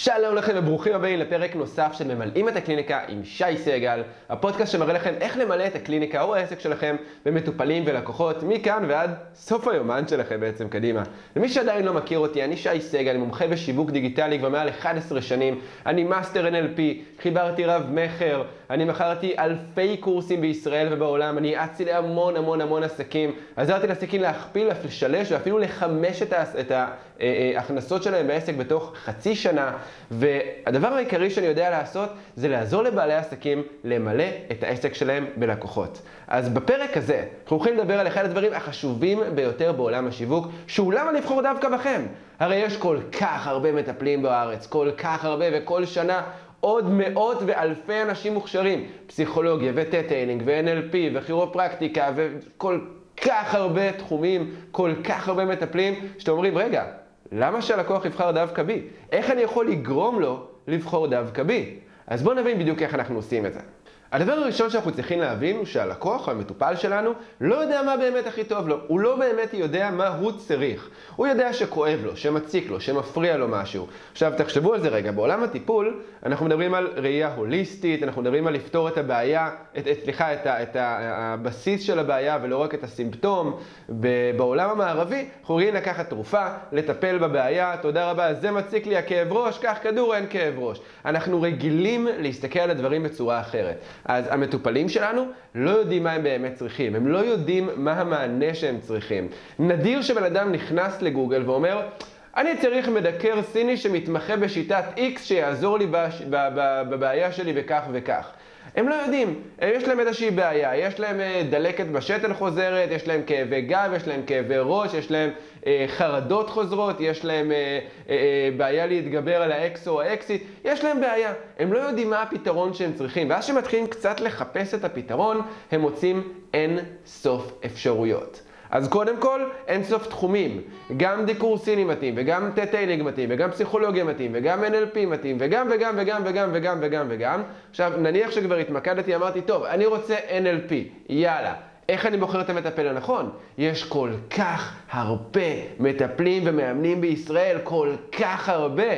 שלום לכם וברוכים הבאים לפרק נוסף של ממלאים את הקליניקה עם שי סגל, הפודקאסט שמראה לכם איך למלא את הקליניקה או העסק שלכם במטופלים ולקוחות מכאן ועד סוף היומן שלכם בעצם קדימה. למי שעדיין לא מכיר אותי, אני שי סגל, מומחה בשיווק דיגיטלי כבר מעל 11 שנים, אני מאסטר NLP, חיברתי רב מכר, אני מכרתי אלפי קורסים בישראל ובעולם, אני האצתי להמון המון המון עסקים, עזרתי לעסקים להכפיל, לשלש ואפילו לחמש את ההכנסות שלהם בעסק בתוך חצי שנה. והדבר העיקרי שאני יודע לעשות זה לעזור לבעלי עסקים למלא את העסק שלהם בלקוחות. אז בפרק הזה אנחנו הולכים לדבר על אחד הדברים החשובים ביותר בעולם השיווק, שהוא למה לבחור דווקא בכם. הרי יש כל כך הרבה מטפלים בארץ, כל כך הרבה, וכל שנה עוד מאות ואלפי אנשים מוכשרים, פסיכולוגיה וטטיילינג ו-NLP וכירופרקטיקה וכל כך הרבה תחומים, כל כך הרבה מטפלים, שאתם אומרים, רגע, למה שהלקוח יבחר דווקא בי? איך אני יכול לגרום לו לבחור דווקא בי? אז בואו נבין בדיוק איך אנחנו עושים את זה. הדבר הראשון שאנחנו צריכים להבין הוא שהלקוח, המטופל שלנו, לא יודע מה באמת הכי טוב לו. הוא לא באמת יודע מה הוא צריך. הוא יודע שכואב לו, שמציק לו, שמפריע לו משהו. עכשיו, תחשבו על זה רגע. בעולם הטיפול, אנחנו מדברים על ראייה הוליסטית, אנחנו מדברים על לפתור את הבעיה, את, את, סליחה, את, את הבסיס של הבעיה ולא רק את הסימפטום. בעולם המערבי, אנחנו יכולים לקחת תרופה, לטפל בבעיה, תודה רבה, זה מציק לי הכאב ראש, קח כדור, אין כאב ראש. אנחנו רגילים להסתכל על הדברים בצורה אחרת. אז המטופלים שלנו לא יודעים מה הם באמת צריכים, הם לא יודעים מה המענה שהם צריכים. נדיר שבן אדם נכנס לגוגל ואומר, אני צריך מדקר סיני שמתמחה בשיטת X שיעזור לי בבעיה שלי וכך וכך. הם לא יודעים, יש להם איזושהי בעיה, יש להם אה, דלקת בשתן חוזרת, יש להם כאבי גב, יש להם כאבי ראש, יש להם אה, חרדות חוזרות, יש להם אה, אה, אה, בעיה להתגבר על האקס או האקסית, יש להם בעיה, הם לא יודעים מה הפתרון שהם צריכים, ואז כשמתחילים קצת לחפש את הפתרון, הם מוצאים אין סוף אפשרויות. אז קודם כל, אין סוף תחומים. גם דיקור סיני מתאים, וגם Theta Healing מתאים, וגם פסיכולוגיה מתאים, וגם NLP מתאים, וגם וגם וגם וגם וגם וגם וגם. עכשיו, נניח שכבר התמקדתי, אמרתי, טוב, אני רוצה NLP, יאללה. איך אני בוחר את המטפל הנכון? יש כל כך הרבה מטפלים ומאמנים בישראל, כל כך הרבה.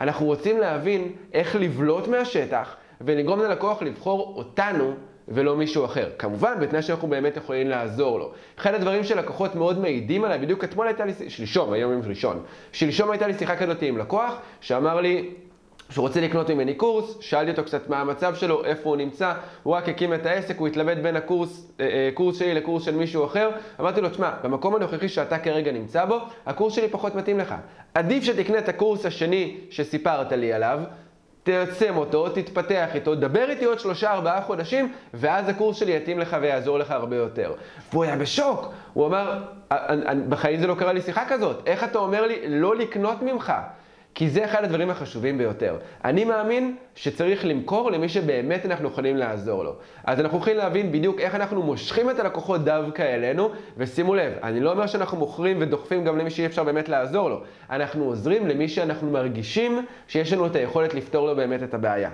אנחנו רוצים להבין איך לבלוט מהשטח ולגרום ללקוח לבחור אותנו ולא מישהו אחר. כמובן, בתנאי שאנחנו באמת יכולים לעזור לו. אחד הדברים שלקוחות מאוד מעידים עליי, בדיוק אתמול הייתה לי, שלשום, היום יום ראשון, שלשום הייתה לי שיחה כזאת עם לקוח, שאמר לי, שהוא רוצה לקנות ממני קורס, שאלתי אותו קצת מה המצב שלו, איפה הוא נמצא, הוא רק הקים את העסק, הוא התלבט בין הקורס אה, אה, קורס שלי לקורס של מישהו אחר, אמרתי לו, תשמע, במקום הנוכחי שאתה כרגע נמצא בו, הקורס שלי פחות מתאים לך. עדיף שתקנה את הקורס השני שסיפרת לי עליו, תעצם אותו, תתפתח איתו, דבר איתי עוד שלושה ארבעה חודשים, ואז הקורס שלי יתאים לך ויעזור לך הרבה יותר. והוא היה בשוק, הוא אמר, בחיים זה לא קרה לי שיחה כזאת, איך אתה אומר לי לא לקנות ממך? כי זה אחד הדברים החשובים ביותר. אני מאמין שצריך למכור למי שבאמת אנחנו יכולים לעזור לו. אז אנחנו יכולים להבין בדיוק איך אנחנו מושכים את הלקוחות דווקא אלינו, ושימו לב, אני לא אומר שאנחנו מוכרים ודוחפים גם למי שאי אפשר באמת לעזור לו. אנחנו עוזרים למי שאנחנו מרגישים שיש לנו את היכולת לפתור לו באמת את הבעיה.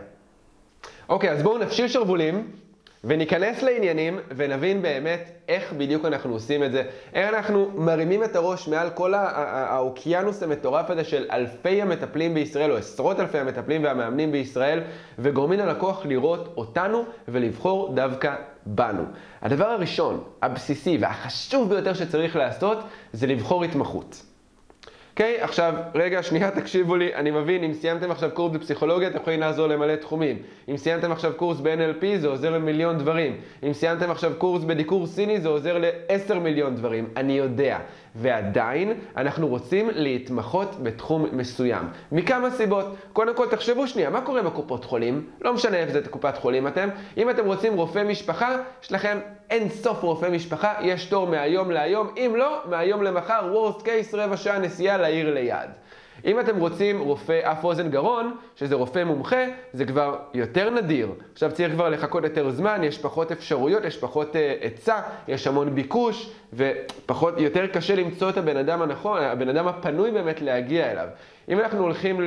אוקיי, אז בואו נפשיל שרוולים. וניכנס לעניינים ונבין באמת איך בדיוק אנחנו עושים את זה, איך אנחנו מרימים את הראש מעל כל האוקיינוס המטורף הזה של אלפי המטפלים בישראל, או עשרות אלפי המטפלים והמאמנים בישראל, וגורמים ללקוח לראות אותנו ולבחור דווקא בנו. הדבר הראשון, הבסיסי והחשוב ביותר שצריך לעשות, זה לבחור התמחות. אוקיי? Okay, עכשיו, רגע, שנייה, תקשיבו לי, אני מבין, אם סיימתם עכשיו קורס בפסיכולוגיה, אתם יכולים לעזור למלא תחומים. אם סיימתם עכשיו קורס ב-NLP, זה עוזר למיליון דברים. אם סיימתם עכשיו קורס בדיקור סיני, זה עוזר ל-10 מיליון דברים. אני יודע. ועדיין, אנחנו רוצים להתמחות בתחום מסוים. מכמה סיבות. קודם כל, תחשבו שנייה, מה קורה בקופות חולים? לא משנה איפה זה קופת חולים אתם. אם אתם רוצים רופא משפחה, יש לכם אין סוף רופא משפחה, יש תור מהיום להיום. אם לא, מהיום למחר, worst case, רבע שעה נסיעה לעיר ליד. אם אתם רוצים רופא אף אוזן גרון, שזה רופא מומחה, זה כבר יותר נדיר. עכשיו צריך כבר לחכות יותר זמן, יש פחות אפשרויות, יש פחות uh, היצע, יש המון ביקוש, ופחות, יותר קשה למצוא את הבן אדם הנכון, הבן אדם הפנוי באמת להגיע אליו. אם אנחנו הולכים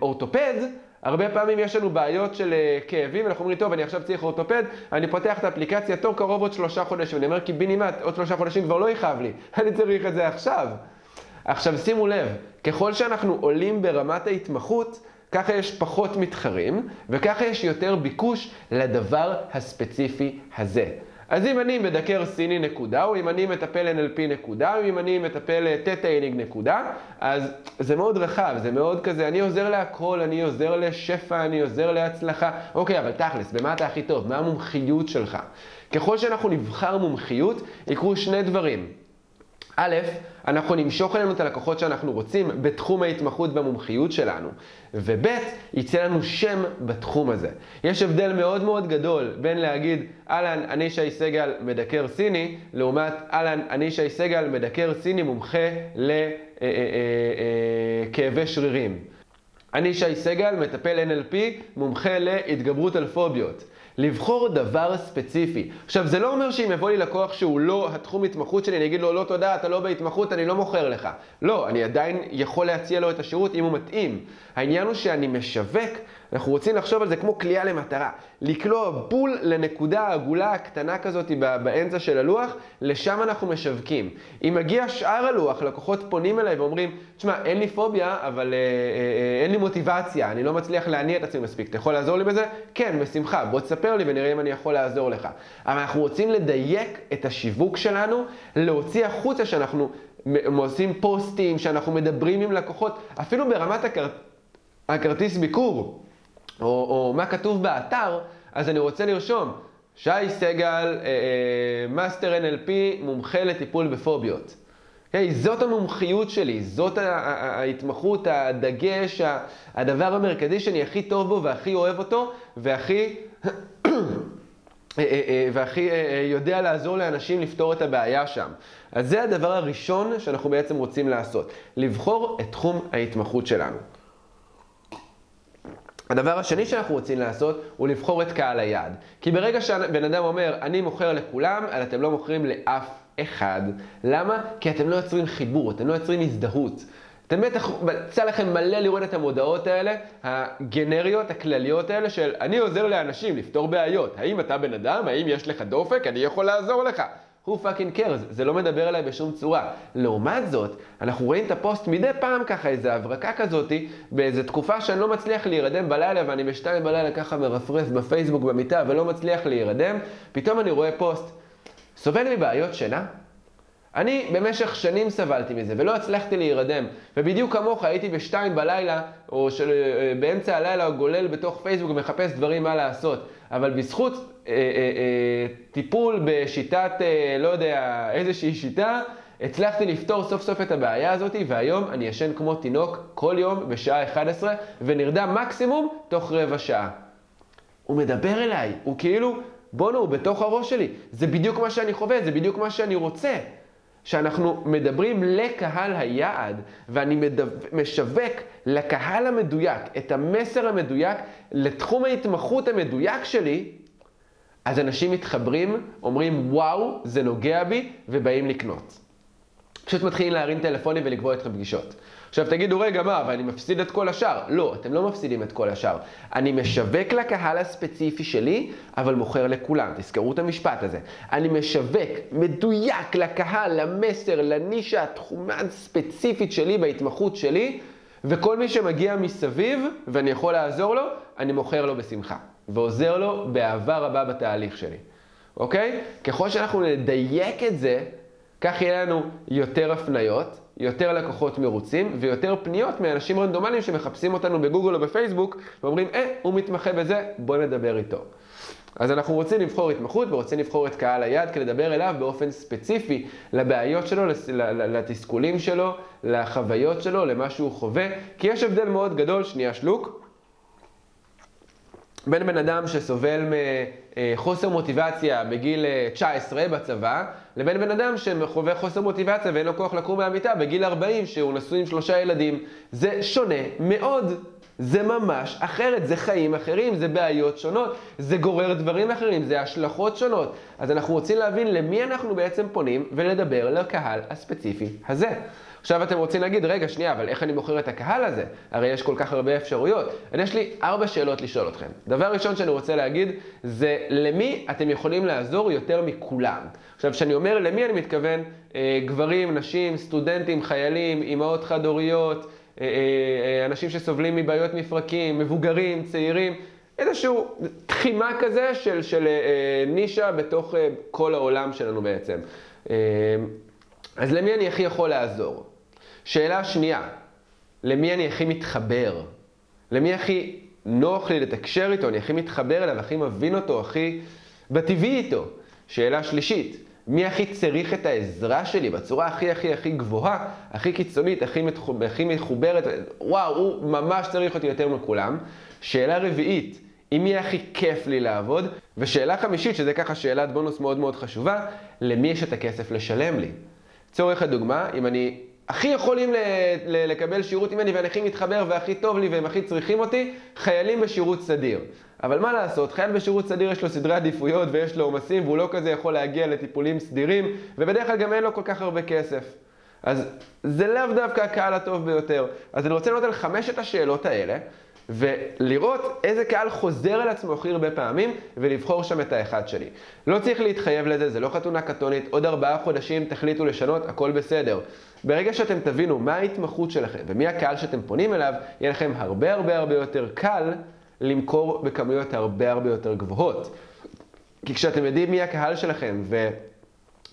לאורתופד, אה, אה, הרבה פעמים יש לנו בעיות של כאבים, אנחנו אומרים, טוב, אני עכשיו צריך אורתופד, אני פותח את האפליקציה, תור קרוב עוד שלושה חודשים, אני אומר, קיבינימט, עוד שלושה חודשים כבר לא יכאב לי, אני צריך את זה עכשיו. עכשיו שימו לב, ככל שאנחנו עולים ברמת ההתמחות, ככה יש פחות מתחרים, וככה יש יותר ביקוש לדבר הספציפי הזה. אז אם אני מדקר סיני נקודה, או אם אני מטפל NLP נקודה, או אם אני מטפל תטא-איינינג נקודה, אז זה מאוד רחב, זה מאוד כזה, אני עוזר להכל, אני עוזר לשפע, אני עוזר להצלחה. אוקיי, אבל תכלס, במה אתה הכי טוב? מה המומחיות שלך? ככל שאנחנו נבחר מומחיות, יקרו שני דברים. א', אנחנו נמשוך אלינו את הלקוחות שאנחנו רוצים בתחום ההתמחות והמומחיות שלנו, וב', יצא לנו שם בתחום הזה. יש הבדל מאוד מאוד גדול בין להגיד, אהלן, אני שי סגל מדקר סיני, לעומת אהלן, אני שי סגל מדקר סיני מומחה לכאבי שרירים. אני שי סגל, מטפל NLP, מומחה להתגברות על פוביות. לבחור דבר ספציפי. עכשיו, זה לא אומר שאם יבוא לי לקוח שהוא לא התחום התמחות שלי, אני אגיד לו, לא תודה, אתה לא בהתמחות, אני לא מוכר לך. לא, אני עדיין יכול להציע לו את השירות אם הוא מתאים. העניין הוא שאני משווק, אנחנו רוצים לחשוב על זה כמו כליאה למטרה. לקלוע בול לנקודה העגולה הקטנה כזאת באמצע של הלוח, לשם אנחנו משווקים. אם מגיע שאר הלוח, לקוחות פונים אליי ואומרים, תשמע, אין לי פוביה, אבל אה, אה, אין לי מוטיבציה, אני לא מצליח להניע את עצמי מספיק. אתה יכול לעזור לי בזה? כן, בשמחה. בוא תספר לי ונראה אם אני יכול לעזור לך. אבל אנחנו רוצים לדייק את השיווק שלנו, להוציא החוצה שאנחנו עושים פוסטים, שאנחנו מדברים עם לקוחות, אפילו ברמת הכר... הכרטיס ביקור. או, או מה כתוב באתר, אז אני רוצה לרשום, שי סגל, מאסטר אה, NLP, מומחה לטיפול בפוביות. Okay, אוקיי? זאת המומחיות שלי, זאת ההתמחות, הדגש, הדבר המרכזי שאני הכי טוב בו והכי אוהב אותו והכי, אה, אה, והכי יודע לעזור לאנשים לפתור את הבעיה שם. אז זה הדבר הראשון שאנחנו בעצם רוצים לעשות, לבחור את תחום ההתמחות שלנו. הדבר השני שאנחנו רוצים לעשות הוא לבחור את קהל היעד. כי ברגע שבן אדם אומר, אני מוכר לכולם, אבל אתם לא מוכרים לאף אחד. למה? כי אתם לא יוצרים חיבור, אתם לא יוצרים הזדהות. אתם בטח, יצא לכם מלא לראות את המודעות האלה, הגנריות, הכלליות האלה של אני עוזר לאנשים לפתור בעיות. האם אתה בן אדם? האם יש לך דופק? אני יכול לעזור לך. Who fucking cares, זה לא מדבר אליי בשום צורה. לעומת זאת, אנחנו רואים את הפוסט מדי פעם ככה, איזה הברקה כזאתי, באיזה תקופה שאני לא מצליח להירדם בלילה, ואני בשתיים בלילה ככה מרפרף בפייסבוק במיטה ולא מצליח להירדם, פתאום אני רואה פוסט, סובל מבעיות שינה? אני במשך שנים סבלתי מזה ולא הצלחתי להירדם, ובדיוק כמוך הייתי בשתיים בלילה, או של, אה, באמצע הלילה גולל בתוך פייסבוק ומחפש דברים מה לעשות. אבל בזכות טיפול בשיטת, אה, לא יודע, איזושהי שיטה, הצלחתי לפתור סוף סוף את הבעיה הזאת, והיום אני ישן כמו תינוק כל יום בשעה 11, ונרדם מקסימום תוך רבע שעה. הוא מדבר אליי, הוא כאילו, בואנה, הוא בתוך הראש שלי. זה בדיוק מה שאני חווה, זה בדיוק מה שאני רוצה. שאנחנו מדברים לקהל היעד, ואני מדו... משווק לקהל המדויק את המסר המדויק לתחום ההתמחות המדויק שלי, אז אנשים מתחברים, אומרים וואו, זה נוגע בי, ובאים לקנות. פשוט מתחילים להרים טלפונים ולקבוע איתכם פגישות. עכשיו תגידו, רגע, מה, ואני מפסיד את כל השאר? לא, אתם לא מפסידים את כל השאר. אני משווק לקהל הספציפי שלי, אבל מוכר לכולם. תזכרו את המשפט הזה. אני משווק מדויק לקהל, למסר, לנישה התחומה הספציפית שלי, בהתמחות שלי, וכל מי שמגיע מסביב, ואני יכול לעזור לו, אני מוכר לו בשמחה. ועוזר לו באהבה רבה בתהליך שלי. אוקיי? ככל שאנחנו נדייק את זה, כך יהיה לנו יותר הפניות, יותר לקוחות מרוצים ויותר פניות מאנשים רנדומליים שמחפשים אותנו בגוגל או בפייסבוק ואומרים, אה, הוא מתמחה בזה, בוא נדבר איתו. אז אנחנו רוצים לבחור התמחות ורוצים לבחור את קהל היעד כדי לדבר אליו באופן ספציפי לבעיות שלו, לתסכולים שלו, לחוויות שלו, למה שהוא חווה, כי יש הבדל מאוד גדול, שנייה שלוק, בין בן אדם שסובל מחוסר מוטיבציה בגיל 19 אה, בצבא, לבין בן אדם שחווה חוסר מוטיבציה ואין לו כוח לקום מהמיטה בגיל 40 שהוא נשוי עם שלושה ילדים. זה שונה מאוד. זה ממש אחרת, זה חיים אחרים, זה בעיות שונות, זה גורר דברים אחרים, זה השלכות שונות. אז אנחנו רוצים להבין למי אנחנו בעצם פונים ולדבר לקהל הספציפי הזה. עכשיו אתם רוצים להגיד, רגע, שנייה, אבל איך אני מוכר את הקהל הזה? הרי יש כל כך הרבה אפשרויות. אז יש לי ארבע שאלות לשאול אתכם. דבר ראשון שאני רוצה להגיד, זה למי אתם יכולים לעזור יותר מכולם. עכשיו, כשאני אומר למי, אני מתכוון אה, גברים, נשים, סטודנטים, חיילים, אימהות חד-הוריות, אה, אה, אנשים שסובלים מבעיות מפרקים, מבוגרים, צעירים, איזשהו תחימה כזה של, של נישה בתוך כל העולם שלנו בעצם. אז למי אני הכי יכול לעזור? שאלה שנייה, למי אני הכי מתחבר? למי הכי נוח לי לתקשר איתו, אני הכי מתחבר אליו, הכי מבין אותו, הכי בטבעי איתו? שאלה שלישית, מי הכי צריך את העזרה שלי בצורה הכי הכי הכי גבוהה, הכי קיצונית, הכי, מתח... הכי מחוברת, וואו, הוא ממש צריך אותי יותר מכולם. שאלה רביעית, עם מי הכי כיף לי לעבוד? ושאלה חמישית, שזה ככה שאלת בונוס מאוד מאוד חשובה, למי יש את הכסף לשלם לי? צורך הדוגמה, אם אני הכי יכולים לקבל שירות ממני ואני הכי מתחבר והכי טוב לי והם הכי צריכים אותי, חיילים בשירות סדיר. אבל מה לעשות, חייל בשירות סדיר יש לו סדרי עדיפויות ויש לו עומסים והוא לא כזה יכול להגיע לטיפולים סדירים ובדרך כלל גם אין לו כל כך הרבה כסף. אז זה לאו דווקא הקהל הטוב ביותר. אז אני רוצה לענות על חמשת השאלות האלה ולראות איזה קהל חוזר על עצמו הכי הרבה פעמים ולבחור שם את האחד שלי. לא צריך להתחייב לזה, זה לא חתונה קתונית, עוד ארבעה חודשים תחליטו לשנות, הכל בסדר. ברגע שאתם תבינו מה ההתמחות שלכם ומי הקהל שאתם פונים אליו, יהיה לכם הרבה הרבה הרבה יותר קל למכור בכמויות הרבה הרבה יותר גבוהות. כי כשאתם יודעים מי הקהל שלכם ו...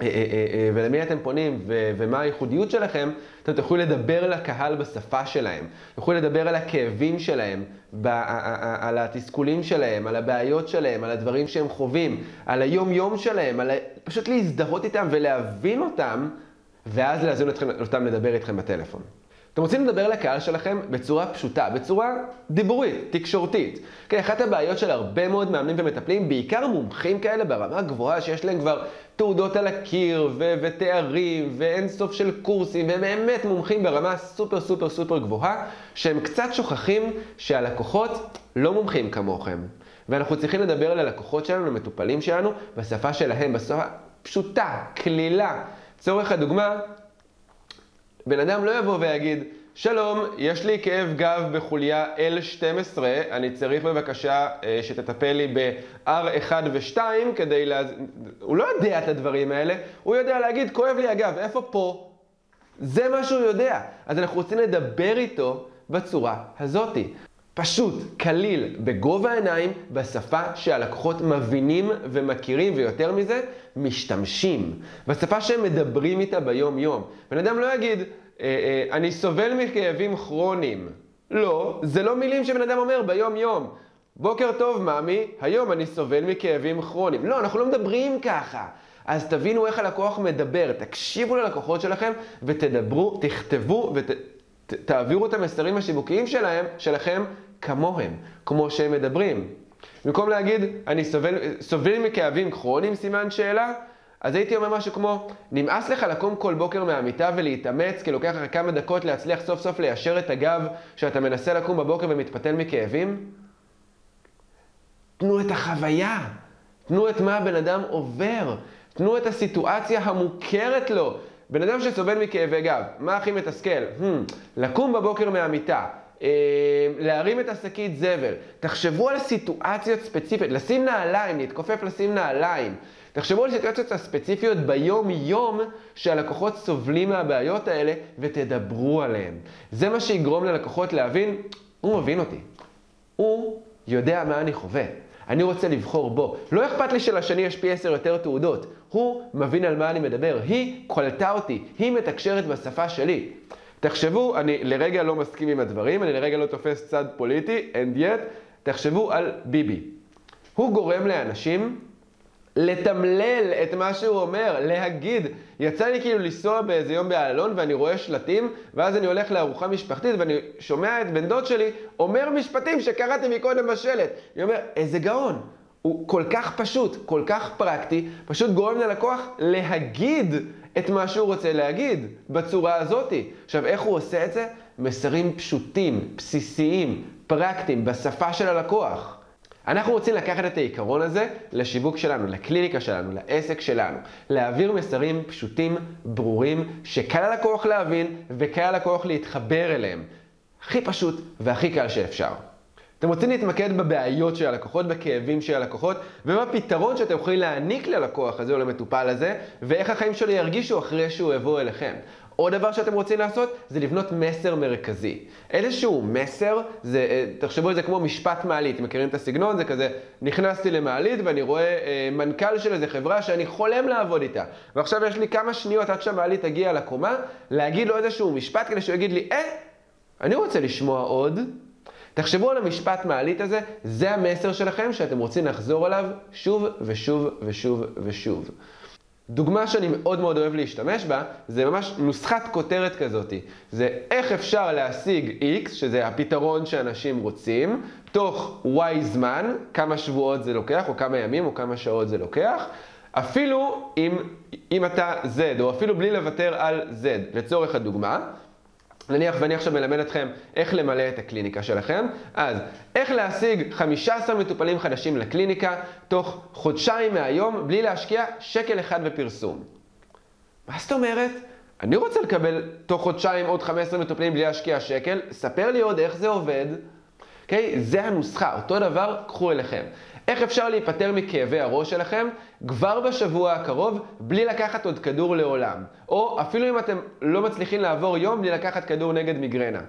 אה, אה, אה, ולמי אתם פונים ומה הייחודיות שלכם, אתם תוכלו לדבר לקהל בשפה שלהם. תוכלו לדבר על הכאבים שלהם, על התסכולים שלהם, על הבעיות שלהם, על הדברים שהם חווים, על היום-יום שלהם, על פשוט להזדהות איתם ולהבין אותם, ואז להזין אותם לדבר איתכם בטלפון. אתם רוצים לדבר לקהל שלכם בצורה פשוטה, בצורה דיבורית, תקשורתית. כן, אחת הבעיות של הרבה מאוד מאמנים ומטפלים, בעיקר מומחים כאלה ברמה גבוהה, שיש להם כבר תעודות על הקיר, ו- ותארים, ואין סוף של קורסים, והם באמת מומחים ברמה סופר סופר סופר גבוהה, שהם קצת שוכחים שהלקוחות לא מומחים כמוכם. ואנחנו צריכים לדבר על הלקוחות שלנו, למטופלים שלנו, בשפה שלהם, בשפה פשוטה, קלילה. צורך הדוגמה, בן אדם לא יבוא ויגיד, שלום, יש לי כאב גב בחוליה L12, אני צריך בבקשה אה, שתטפל לי ב-R1 ו-2 כדי לה... הוא לא יודע את הדברים האלה, הוא יודע להגיד, כואב לי הגב, איפה פה? זה מה שהוא יודע. אז אנחנו רוצים לדבר איתו בצורה הזאתי. פשוט, קליל, בגובה העיניים, בשפה שהלקוחות מבינים ומכירים, ויותר מזה, משתמשים. בשפה שהם מדברים איתה ביום-יום. בן אדם לא יגיד, אה, אה, אני סובל מכאבים כרוניים. לא, זה לא מילים שבן אדם אומר ביום-יום. בוקר טוב, ממי, היום אני סובל מכאבים כרוניים. לא, אנחנו לא מדברים ככה. אז תבינו איך הלקוח מדבר, תקשיבו ללקוחות שלכם ותדברו, תכתבו ותעבירו את המסרים השיווקיים שלהם, שלכם כמוהם, כמו שהם מדברים. במקום להגיד, אני סובל, סובל מכאבים כרוניים, סימן שאלה, אז הייתי אומר משהו כמו, נמאס לך לקום כל בוקר מהמיטה ולהתאמץ, כי לוקח לך כמה דקות להצליח סוף סוף ליישר את הגב שאתה מנסה לקום בבוקר ומתפתל מכאבים? תנו את החוויה, תנו את מה הבן אדם עובר, תנו את הסיטואציה המוכרת לו. בן אדם שסובל מכאבי גב, מה הכי מתסכל? Hmm, לקום בבוקר מהמיטה, להרים את השקית זבל. תחשבו על סיטואציות ספציפיות, לשים נעליים, להתכופף לשים נעליים. תחשבו על סיטואציות הספציפיות ביום-יום שהלקוחות סובלים מהבעיות האלה ותדברו עליהן. זה מה שיגרום ללקוחות להבין, הוא מבין אותי. הוא יודע מה אני חווה. אני רוצה לבחור בו. לא אכפת לי שלשני יש פי עשר יותר תעודות. הוא מבין על מה אני מדבר. היא קולטה אותי. היא מתקשרת בשפה שלי. תחשבו, אני לרגע לא מסכים עם הדברים, אני לרגע לא תופס צד פוליטי, and yet, תחשבו על ביבי. הוא גורם לאנשים לתמלל את מה שהוא אומר, להגיד. יצא לי כאילו לנסוע באיזה יום באלון ואני רואה שלטים, ואז אני הולך לארוחה משפחתית ואני שומע את בן דוד שלי אומר משפטים שקראתי מקודם בשלט. אני אומר, איזה גאון. הוא כל כך פשוט, כל כך פרקטי, פשוט גורם ללקוח להגיד את מה שהוא רוצה להגיד בצורה הזאתי. עכשיו, איך הוא עושה את זה? מסרים פשוטים, בסיסיים, פרקטיים, בשפה של הלקוח. אנחנו רוצים לקחת את העיקרון הזה לשיווק שלנו, לקליניקה שלנו, לעסק שלנו. להעביר מסרים פשוטים, ברורים, שקל ללקוח להבין וקל ללקוח להתחבר אליהם. הכי פשוט והכי קל שאפשר. אתם רוצים להתמקד בבעיות של הלקוחות, בכאבים של הלקוחות, ובפתרון שאתם יכולים להעניק ללקוח הזה או למטופל הזה, ואיך החיים שלו ירגישו אחרי שהוא יבוא אליכם. עוד דבר שאתם רוצים לעשות זה לבנות מסר מרכזי. איזשהו מסר, זה, אה, תחשבו על זה כמו משפט מעלית, מכירים את הסגנון? זה כזה, נכנסתי למעלית ואני רואה אה, מנכ"ל של איזה חברה שאני חולם לעבוד איתה. ועכשיו יש לי כמה שניות עד שהמעלית תגיע לקומה, להגיד לו איזשהו משפט כדי שהוא יגיד לי, אה, אני רוצה לשמוע עוד. תחשבו על המשפט מעלית הזה, זה המסר שלכם שאתם רוצים לחזור עליו שוב ושוב ושוב ושוב. דוגמה שאני מאוד מאוד אוהב להשתמש בה, זה ממש נוסחת כותרת כזאת. זה איך אפשר להשיג X, שזה הפתרון שאנשים רוצים, תוך Y זמן, כמה שבועות זה לוקח, או כמה ימים, או כמה שעות זה לוקח, אפילו אם, אם אתה Z, או אפילו בלי לוותר על Z, לצורך הדוגמה. נניח ואני עכשיו מלמד אתכם איך למלא את הקליניקה שלכם, אז איך להשיג 15 מטופלים חדשים לקליניקה תוך חודשיים מהיום בלי להשקיע שקל אחד בפרסום. מה זאת אומרת? אני רוצה לקבל תוך חודשיים עוד 15 מטופלים בלי להשקיע שקל, ספר לי עוד איך זה עובד. אוקיי? Okay? זה הנוסחה, אותו דבר, קחו אליכם. איך אפשר להיפטר מכאבי הראש שלכם כבר בשבוע הקרוב בלי לקחת עוד כדור לעולם? או אפילו אם אתם לא מצליחים לעבור יום בלי לקחת כדור נגד מיגרנה.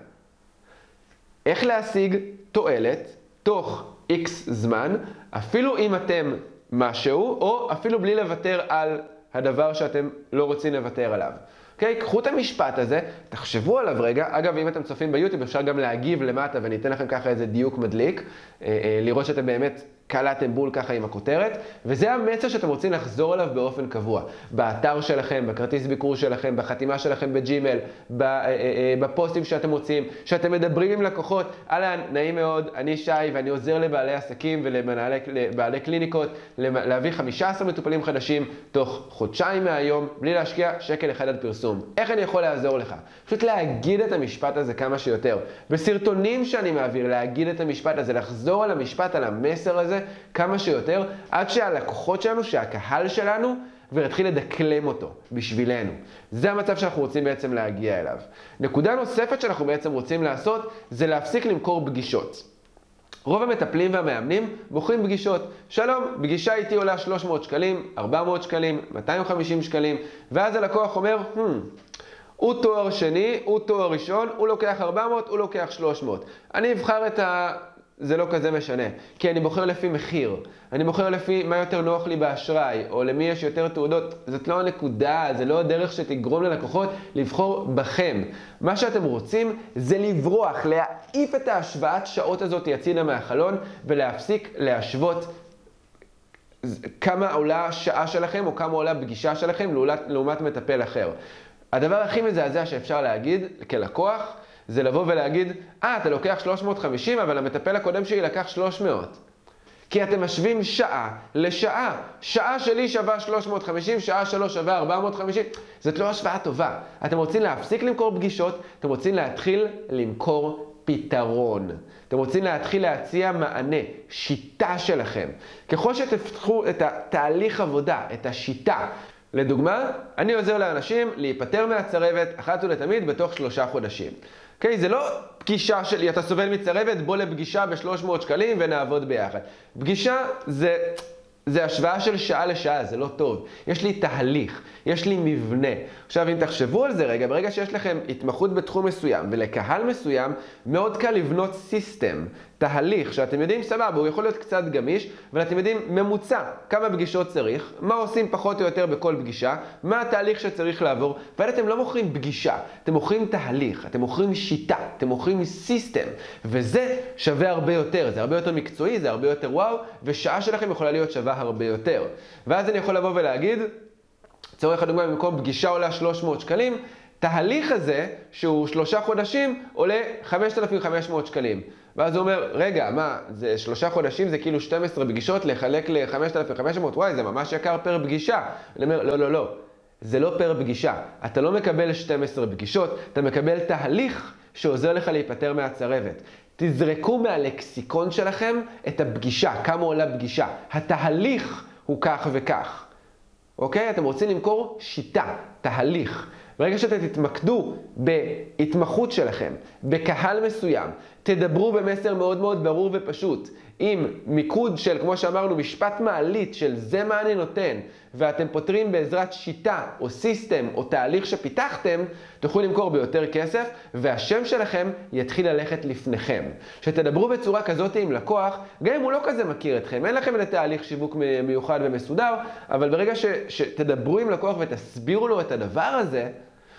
איך להשיג תועלת תוך X זמן, אפילו אם אתם משהו, או אפילו בלי לוותר על הדבר שאתם לא רוצים לוותר עליו. אוקיי? Okay, קחו את המשפט הזה, תחשבו עליו רגע. אגב, אם אתם צופים ביוטיוב, אפשר גם להגיב למטה ואני אתן לכם ככה איזה דיוק מדליק, אה, אה, לראות שאתם באמת קלעתם בול ככה עם הכותרת, וזה המסר שאתם רוצים לחזור אליו באופן קבוע. באתר שלכם, בכרטיס ביקור שלכם, בחתימה שלכם בג'ימל, אה, אה, אה, בפוסטים שאתם מוצאים, שאתם מדברים עם לקוחות, אהלן, נעים מאוד, אני שי ואני עוזר לבעלי עסקים ולבעלי קליניקות להביא 15 מטופלים חדשים תוך חודשיים מהיום, בלי להשקיע שקל אחד על פרסום. איך אני יכול לעזור לך? פשוט להגיד את המשפט הזה כמה שיותר. בסרטונים שאני מעביר, להגיד את המשפט הזה, לחזור על המשפט, על המסר הזה. הזה כמה שיותר, עד שהלקוחות שלנו, שהקהל שלנו, כבר יתחיל לדקלם אותו בשבילנו. זה המצב שאנחנו רוצים בעצם להגיע אליו. נקודה נוספת שאנחנו בעצם רוצים לעשות, זה להפסיק למכור פגישות. רוב המטפלים והמאמנים בוחרים פגישות. שלום, פגישה איתי עולה 300 שקלים, 400 שקלים, 250 שקלים, ואז הלקוח אומר, hmm, הוא תואר שני, הוא תואר ראשון, הוא לוקח 400, הוא לוקח 300. אני אבחר את ה... זה לא כזה משנה. כי אני בוחר לפי מחיר. אני בוחר לפי מה יותר נוח לי באשראי, או למי יש יותר תעודות. זאת לא הנקודה, זה לא הדרך שתגרום ללקוחות לבחור בכם. מה שאתם רוצים זה לברוח, להעיף את ההשוואת שעות הזאת הצידה מהחלון, ולהפסיק להשוות כמה עולה שעה שלכם, או כמה עולה פגישה שלכם, לעומת, לעומת מטפל אחר. הדבר הכי מזעזע שאפשר להגיד כלקוח, זה לבוא ולהגיד, אה, אתה לוקח 350, אבל המטפל הקודם שלי לקח 300. כי אתם משווים שעה לשעה. שעה שלי שווה 350, שעה שלו שווה 450. זאת לא השוואה טובה. אתם רוצים להפסיק למכור פגישות, אתם רוצים להתחיל למכור פתרון. אתם רוצים להתחיל להציע מענה, שיטה שלכם. ככל שתפתחו את התהליך עבודה, את השיטה, לדוגמה, אני עוזר לאנשים להיפטר מהצרבת אחת ולתמיד בתוך שלושה חודשים. אוקיי? Okay, זה לא פגישה שלי, אתה סובל מצרבת, בוא לפגישה ב-300 שקלים ונעבוד ביחד. פגישה זה, זה השוואה של שעה לשעה, זה לא טוב. יש לי תהליך, יש לי מבנה. עכשיו, אם תחשבו על זה רגע, ברגע שיש לכם התמחות בתחום מסוים ולקהל מסוים, מאוד קל לבנות system, תהליך, שאתם יודעים, סבבה, הוא יכול להיות קצת גמיש, אבל אתם יודעים ממוצע, כמה פגישות צריך, מה עושים פחות או יותר בכל פגישה, מה התהליך שצריך לעבור, ואז אתם לא מוכרים פגישה, אתם מוכרים תהליך, אתם מוכרים שיטה, אתם מוכרים system, וזה שווה הרבה יותר, זה הרבה יותר מקצועי, זה הרבה יותר וואו, ושעה שלכם יכולה להיות שווה הרבה יותר. ואז אני יכול לבוא ולהגיד, לצורך הדוגמה, במקום פגישה עולה 300 שקלים, תהליך הזה, שהוא שלושה חודשים, עולה 5,500 שקלים. ואז הוא אומר, רגע, מה, זה שלושה חודשים, זה כאילו 12 פגישות, לחלק ל-5,500, וואי, זה ממש יקר פר פגישה. אני אומר, לא, לא, לא, זה לא פר פגישה. אתה לא מקבל 12 פגישות, אתה מקבל תהליך שעוזר לך להיפטר מהצרבת. תזרקו מהלקסיקון שלכם את הפגישה, כמה עולה פגישה. התהליך הוא כך וכך. אוקיי? אתם רוצים למכור שיטה, תהליך. ברגע שאתם תתמקדו בהתמחות שלכם, בקהל מסוים, תדברו במסר מאוד מאוד ברור ופשוט. עם מיקוד של, כמו שאמרנו, משפט מעלית של זה מה אני נותן, ואתם פותרים בעזרת שיטה או סיסטם או תהליך שפיתחתם, תוכלו למכור ביותר כסף, והשם שלכם יתחיל ללכת לפניכם. כשתדברו בצורה כזאת עם לקוח, גם אם הוא לא כזה מכיר אתכם, אין לכם איזה תהליך שיווק מיוחד ומסודר, אבל ברגע ש, שתדברו עם לקוח ותסבירו לו את הדבר הזה,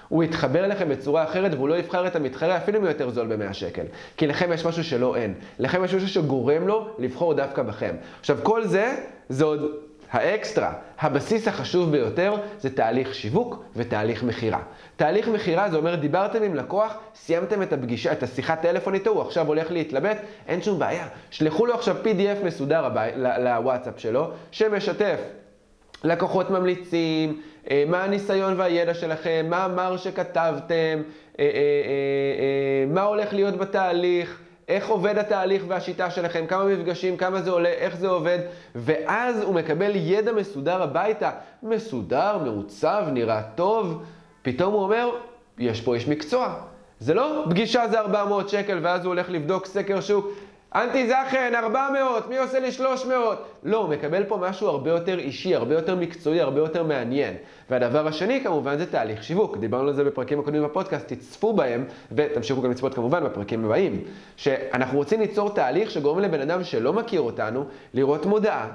הוא יתחבר אליכם בצורה אחרת והוא לא יבחר את המתחרה אפילו אם הוא יותר זול ב-100 שקל. כי לכם יש משהו שלא אין. לכם יש משהו שגורם לו לבחור דווקא בכם. עכשיו, כל זה, זה עוד האקסטרה. הבסיס החשוב ביותר זה תהליך שיווק ותהליך מכירה. תהליך מכירה זה אומר, דיברתם עם לקוח, סיימתם את הפגישה, את השיחת טלפון איתו, הוא עכשיו הולך להתלבט, אין שום בעיה. שלחו לו עכשיו PDF מסודר לוואטסאפ שלו, שמשתף לקוחות ממליצים, מה הניסיון והידע שלכם, מה המר שכתבתם, אה, אה, מה הולך להיות בתהליך, איך עובד התהליך והשיטה שלכם, כמה מפגשים, כמה זה עולה, איך זה עובד, ואז הוא מקבל ידע מסודר הביתה, מסודר, מעוצב, נראה טוב, פתאום הוא אומר, יש פה איש מקצוע. זה לא פגישה זה 400 שקל ואז הוא הולך לבדוק סקר שוק, אנטי זכן, 400, מי עושה לי 300? לא, הוא מקבל פה משהו הרבה יותר אישי, הרבה יותר מקצועי, הרבה יותר מעניין. והדבר השני כמובן זה תהליך שיווק. דיברנו על זה בפרקים הקודמים בפודקאסט, תצפו בהם, ותמשיכו גם לצפות כמובן בפרקים הבאים. שאנחנו רוצים ליצור תהליך שגורם לבן אדם שלא מכיר אותנו, לראות מודעה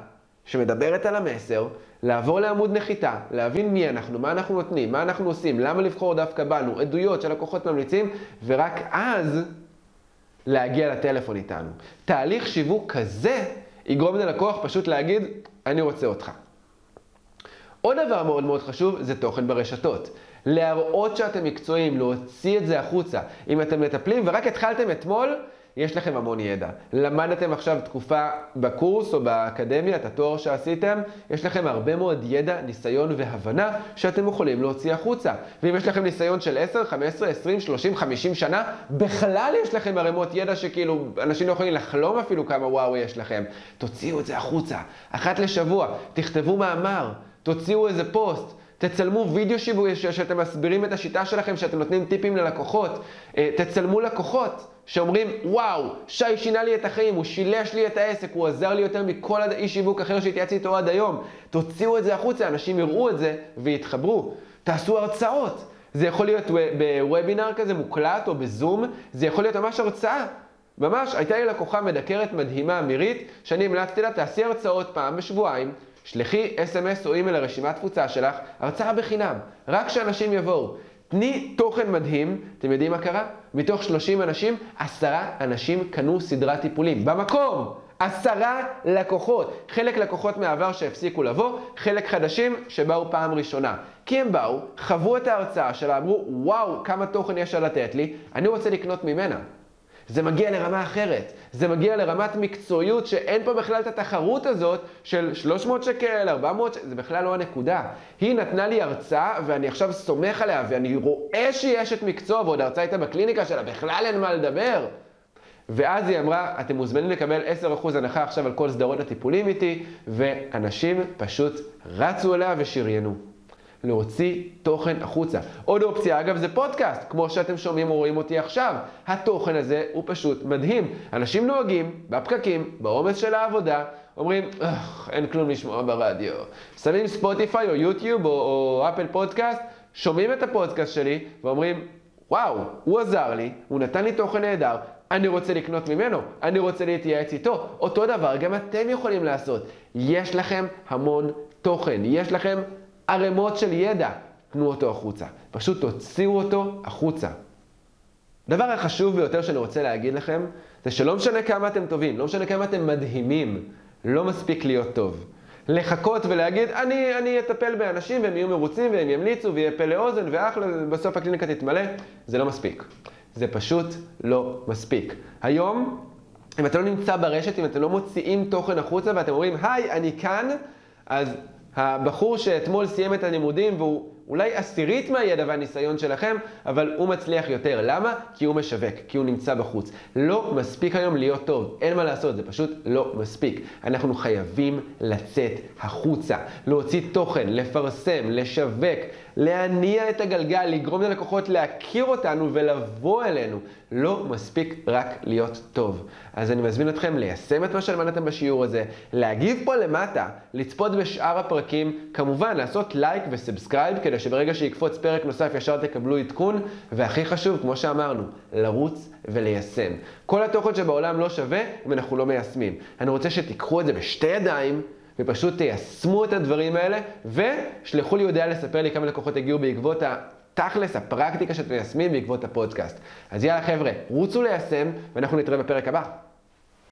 שמדברת על המסר, לעבור לעמוד נחיתה, להבין מי אנחנו, מה אנחנו נותנים, מה אנחנו עושים, למה לבחור דווקא בנו, עדויות של לקוחות ממליצים, ורק אז להגיע לטלפון איתנו. תהליך שיווק כזה יגרום ללקוח פשוט להגיד, אני רוצה אותך. עוד דבר מאוד מאוד חשוב זה תוכן ברשתות. להראות שאתם מקצועיים, להוציא את זה החוצה. אם אתם מטפלים ורק התחלתם אתמול, יש לכם המון ידע. למדתם עכשיו תקופה בקורס או באקדמיה, את התואר שעשיתם, יש לכם הרבה מאוד ידע, ניסיון והבנה שאתם יכולים להוציא החוצה. ואם יש לכם ניסיון של 10, 15, 20, 30, 50 שנה, בכלל יש לכם ערימות ידע שכאילו אנשים לא יכולים לחלום אפילו כמה וואו יש לכם. תוציאו את זה החוצה. אחת לשבוע, תכתבו מאמר, תוציאו איזה פוסט. תצלמו וידאו שיווי שאתם מסבירים את השיטה שלכם, שאתם נותנים טיפים ללקוחות. אה, תצלמו לקוחות שאומרים, וואו, שי שינה לי את החיים, הוא שילש לי את העסק, הוא עזר לי יותר מכל איש שיווק אחר שהתייעצתי איתו עד היום. תוציאו את זה החוצה, אנשים יראו את זה ויתחברו. תעשו הרצאות. זה יכול להיות בוובינר כזה מוקלט או בזום, זה יכול להיות ממש הרצאה. ממש, הייתה לי לקוחה מדקרת מדהימה, מירית, שאני המלצתי לה, תעשי הרצאות פעם בשבועיים, שלחי אס.אם.אס או אימייל לרשימת תפוצה שלך, הרצאה בחינם, רק שאנשים יבואו. תני תוכן מדהים, אתם יודעים מה קרה? מתוך 30 אנשים, עשרה אנשים קנו סדרת טיפולים. במקום! עשרה לקוחות. חלק לקוחות מהעבר שהפסיקו לבוא, חלק חדשים שבאו פעם ראשונה. כי הם באו, חוו את ההרצאה שלה, אמרו, וואו, כמה תוכן יש לה לתת לי, אני רוצה לקנות ממנה. זה מגיע לרמה אחרת. זה מגיע לרמת מקצועיות שאין פה בכלל את התחרות הזאת של 300 שקל, 400 שקל, זה בכלל לא הנקודה. היא נתנה לי הרצאה ואני עכשיו סומך עליה ואני רואה שהיא אשת מקצוע ועוד הרצאה הייתה בקליניקה שלה, בכלל אין מה לדבר. ואז היא אמרה, אתם מוזמנים לקבל 10% הנחה עכשיו על כל סדרות הטיפולים איתי, ואנשים פשוט רצו אליה ושריינו. להוציא תוכן החוצה. עוד אופציה, אגב, זה פודקאסט, כמו שאתם שומעים או רואים אותי עכשיו. התוכן הזה הוא פשוט מדהים. אנשים נוהגים בפקקים, בעומס של העבודה, אומרים, אין כלום לשמוע ברדיו. שמים ספוטיפיי או יוטיוב או, או אפל פודקאסט, שומעים את הפודקאסט שלי ואומרים, וואו, הוא עזר לי, הוא נתן לי תוכן נהדר, אני רוצה לקנות ממנו, אני רוצה להתייעץ איתו. אותו דבר גם אתם יכולים לעשות. יש לכם המון תוכן, יש לכם ערימות של ידע, תנו אותו החוצה. פשוט תוציאו אותו החוצה. הדבר החשוב ביותר שאני רוצה להגיד לכם, זה שלא משנה כמה אתם טובים, לא משנה כמה אתם מדהימים, לא מספיק להיות טוב. לחכות ולהגיד, אני, אני אטפל באנשים והם יהיו מרוצים והם ימליצו ויהיה פה לאוזן ואחלה, בסוף הקליניקה תתמלא, זה לא מספיק. זה פשוט לא מספיק. היום, אם אתם לא נמצא ברשת, אם אתם לא מוציאים תוכן החוצה ואתם אומרים, היי, אני כאן, אז הבחור שאתמול סיים את הלימודים והוא אולי עשירית מהידע והניסיון שלכם, אבל הוא מצליח יותר. למה? כי הוא משווק, כי הוא נמצא בחוץ. לא מספיק היום להיות טוב, אין מה לעשות, זה פשוט לא מספיק. אנחנו חייבים לצאת החוצה, להוציא תוכן, לפרסם, לשווק. להניע את הגלגל, לגרום ללקוחות להכיר אותנו ולבוא אלינו. לא מספיק רק להיות טוב. אז אני מזמין אתכם ליישם את מה שלמדתם בשיעור הזה, להגיב פה למטה, לצפות בשאר הפרקים, כמובן לעשות לייק ו subscribe כדי שברגע שיקפוץ פרק נוסף ישר תקבלו עדכון, והכי חשוב, כמו שאמרנו, לרוץ וליישם. כל התוכן שבעולם לא שווה אם אנחנו לא מיישמים. אני רוצה שתיקחו את זה בשתי ידיים. ופשוט תיישמו את הדברים האלה, ושלחו לי הודעה לספר לי כמה לקוחות הגיעו בעקבות התכלס, הפרקטיקה שאתם מיישמים בעקבות הפודקאסט. אז יאללה חבר'ה, רוצו ליישם, ואנחנו נתראה בפרק הבא.